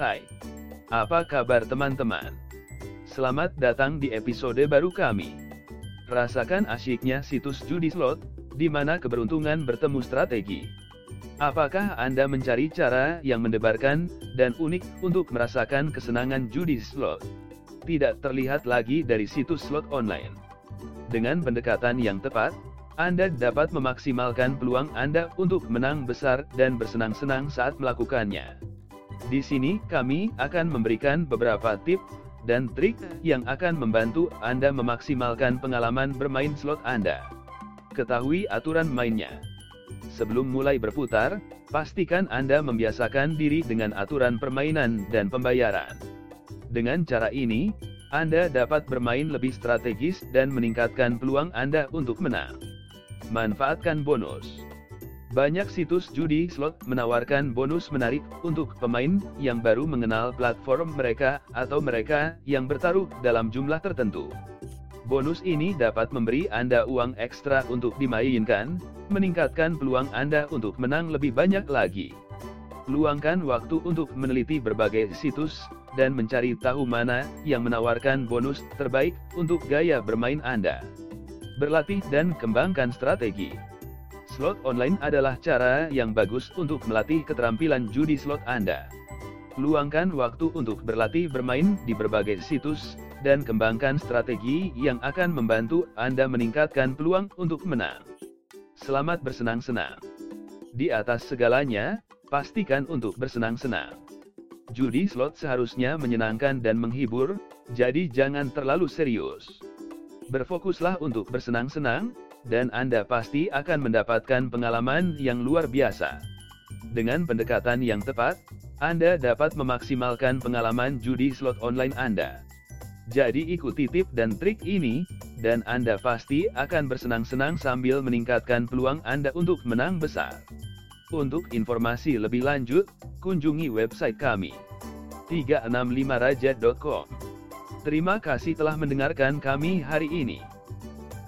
Hai, apa kabar teman-teman? Selamat datang di episode baru kami. Rasakan asyiknya situs judi slot, di mana keberuntungan bertemu strategi. Apakah Anda mencari cara yang mendebarkan dan unik untuk merasakan kesenangan judi slot? Tidak terlihat lagi dari situs slot online. Dengan pendekatan yang tepat, anda dapat memaksimalkan peluang Anda untuk menang besar dan bersenang-senang saat melakukannya. Di sini kami akan memberikan beberapa tip dan trik yang akan membantu Anda memaksimalkan pengalaman bermain slot Anda. Ketahui aturan mainnya. Sebelum mulai berputar, pastikan Anda membiasakan diri dengan aturan permainan dan pembayaran. Dengan cara ini, Anda dapat bermain lebih strategis dan meningkatkan peluang Anda untuk menang. Manfaatkan bonus. Banyak situs judi slot menawarkan bonus menarik untuk pemain yang baru mengenal platform mereka atau mereka yang bertaruh dalam jumlah tertentu. Bonus ini dapat memberi Anda uang ekstra untuk dimainkan, meningkatkan peluang Anda untuk menang lebih banyak lagi. Luangkan waktu untuk meneliti berbagai situs, dan mencari tahu mana yang menawarkan bonus terbaik untuk gaya bermain Anda berlatih dan kembangkan strategi. Slot online adalah cara yang bagus untuk melatih keterampilan judi slot Anda. Luangkan waktu untuk berlatih bermain di berbagai situs, dan kembangkan strategi yang akan membantu Anda meningkatkan peluang untuk menang. Selamat bersenang-senang. Di atas segalanya, pastikan untuk bersenang-senang. Judi slot seharusnya menyenangkan dan menghibur, jadi jangan terlalu serius. Berfokuslah untuk bersenang-senang, dan Anda pasti akan mendapatkan pengalaman yang luar biasa. Dengan pendekatan yang tepat, Anda dapat memaksimalkan pengalaman judi slot online Anda. Jadi ikuti tip dan trik ini, dan Anda pasti akan bersenang-senang sambil meningkatkan peluang Anda untuk menang besar. Untuk informasi lebih lanjut, kunjungi website kami 365raja.com. Terima kasih telah mendengarkan kami hari ini.